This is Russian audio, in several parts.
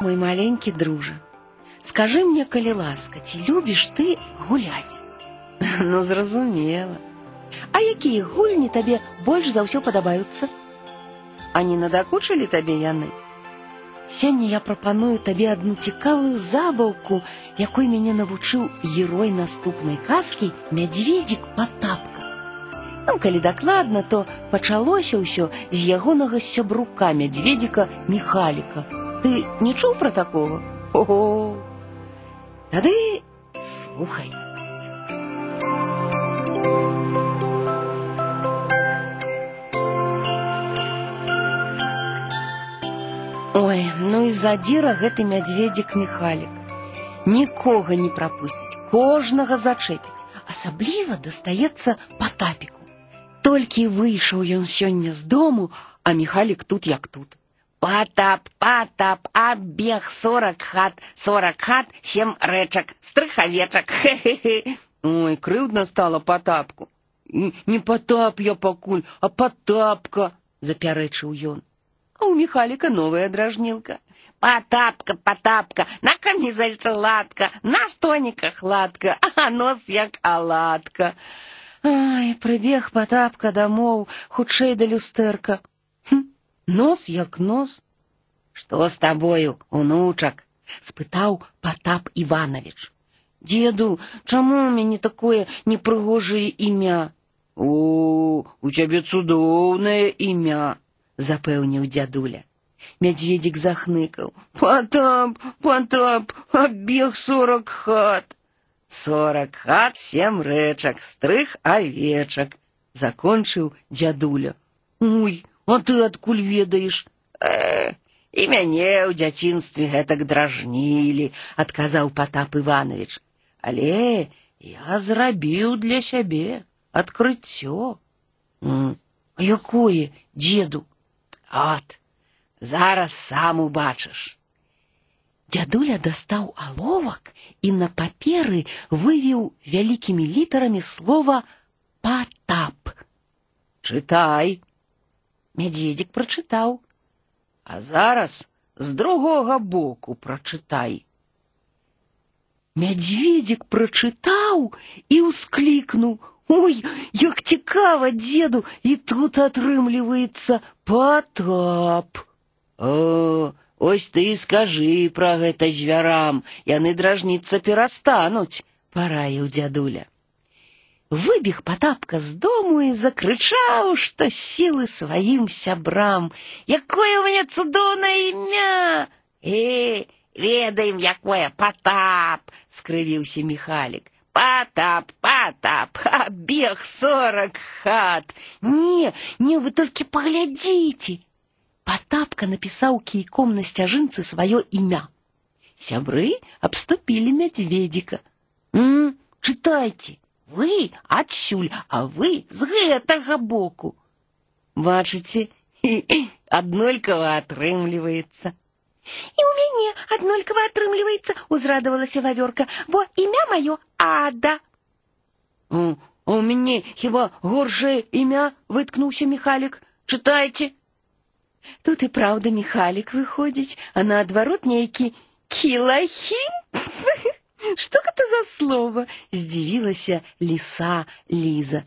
Мой маленькі дружа, скажы мне, калі ласка, ці любіш ты гуляць? Ну, зразумела. А якія гульні табе больш за ўсё падабаюцца? А не надакучылі табе яны? Сёння я прапаную табе адну цікавую забаўку, якой мяне навучыў герой наступнай казкі мядзведзік Патапка. Ну, калі дакладна, то пачалося ўсё з ягонага сябрука мядзведзіка Міхаліка. Ты не чуў пра такога? Ого! Тады слухай. Ой, ну і задзіра гэты мядзведзік Міхалік. Нікога не прапусціць, кожнага зачэпіць. Асабліва дастаецца Патапіку. Толькі выйшаў ён сёння з дому, а Міхалік тут як тут. Патап, патап, абег сорок хат, сорок хат, сем рэчак, стрыхавечак. Хе-хе-хе. Ой, крыўдна стала Патапку. Не Патап я пакуль, а Патапка, запярэчыў ён. А у Михалика новая дражнилка. Потапка, потапка, на камизальце ладка, на штониках ладка, а нос як аладка. Ай, прыбег потапка домоў, хутчэй да люстэрка. Хм, нос як нос. Што з табою, унучак? спытаў Потап Иванович. Деду, чаму у мяне такое непрыгожае імя? О, у цябе цудоўнае імя запэўніў дзядуля. Мядзведзік захныкаў: « Потап, потап, абег сорок хат. Сорок хат, сем рэчак, стрых авечак, закончыў дзядуля. Уй, а ты адкуль ведаеш? Э, і мяне ў дзяцінстве гэтак дражнілі, адказаў Потап Иванович. Але я зрабіў для сябе адкрыццё. А якое, дзеду? От, зараз сам убачыш. Дядуля дастаў аловак і на паперы вывеў вялікімі літарамі слова патап. Чытай. Мядзведзік прачытаў. А зараз з другога боку прачытай. Мядзведзік прачытаў і ўсклікнуў: Ой, як цікава, деду, і тут атрымліваецца потап. О, ось ты і скажы пра гэта звярам, яны дражніцца перастануць, параіў дзядуля. Выбег потапка з дому і закрычаў, што сілы сваім сябрам, якое у мяне цудоўнае імя. Э, ведаем, якое потап, скрывіўся Михалік. Потап, Потап, обег сорок хат. Не, не, вы только поглядите. Потапка написал кійком на сцяжынцы свое имя. Сябры обступили медведика. М, читайте, вы отсюль, а вы с гэтага боку. Бачыце, аднолькава атрымліваецца. І ў мяне аднолькава атрымліваецца, узрадавалася вавёрка, бо імя маё Ада. А у мяне хіба горшае імя выткнуўся Михалік. Чытайце. Тут і праўда Михалік выходзіць, а наадварот нейкі кілахін. Што гэта за слова? здзівілася ліса Ліза.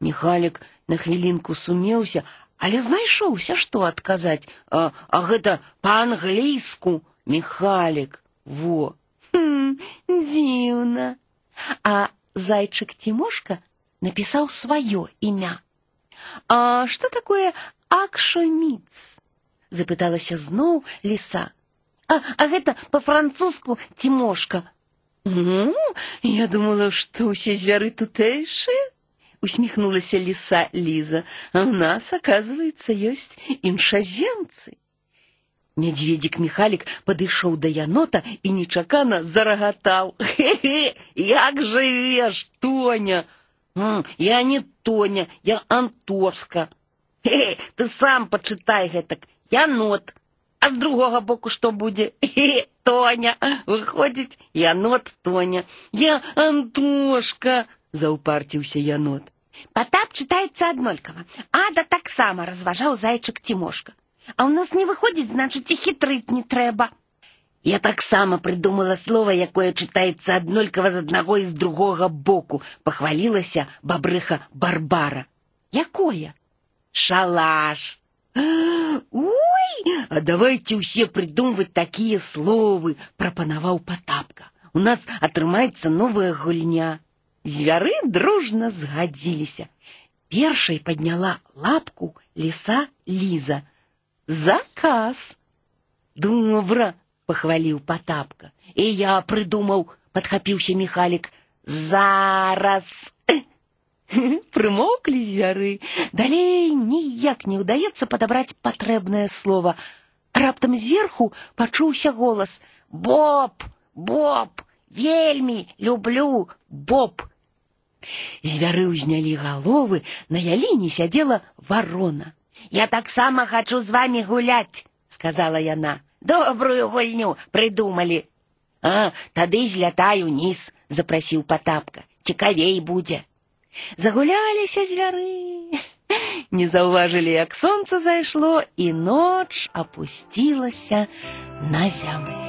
Михалік на хвілінку сумеўся, але знайшоўся што адказаць а, а гэта па-англійску міхалік во хм, дзіўна а зайчык тимошка напісаў сваё імя а што такое акшоміц запыталася зноў ліса а, а гэта па-французску тимошка я думала што ўсе звяры тутэйшыя усмехнулась лиса Лиза. А у нас, оказывается, есть іншаземцы. Медведик Михалик падышоў да янота і нечакана зарагатаў. Хе-хе, як жывеш, Тоня? М, я не Тоня, я Антовска. Хе, ты сам пачытай гэтак, янот. А з другога боку што будзе? Хе, Тоня, выходзіць, янот Тоня. Я Антошка, заўпарціўся янот. Потап читается однолькова. Ада так само разважаў зайчик Тимошка. А у нас не выходит, значит, и хитрыть не трэба. Я таксама прыдумала слова, якое чытаецца аднолькава з аднаго і з другога боку, пахвалілася бабрыха Барбара. Якое? Шалаш. Ой, а давайте усе придумывать такие словы, прапанаваў Потапка. У нас атрымаецца новая гульня. Звяры дружна згадзіліся. Першай подняла лапку лиса Лиза. Заказ. Добра, похвалил Потапка. И я придумал, подхапіўся Михалик. Зараз. Прымоўклі звяры. Далей ніяк не ўдаецца падабраць патрэбнае слово. Раптам зверху пачуўся голас: « Боб, Боб, вельмі люблю Боб. Звяры ўзнялі галовы, на яліне сядзела варона. Я таксама хочу з вами гуляць, сказала яна. Добрую гульню прыдумалі. А, тады злятай уніз, запрасіў Потапка. Цікавей будзе. Загуляліся звяры. Не заўважылі, як сонца зайшло, і ноч апусцілася на зямлю.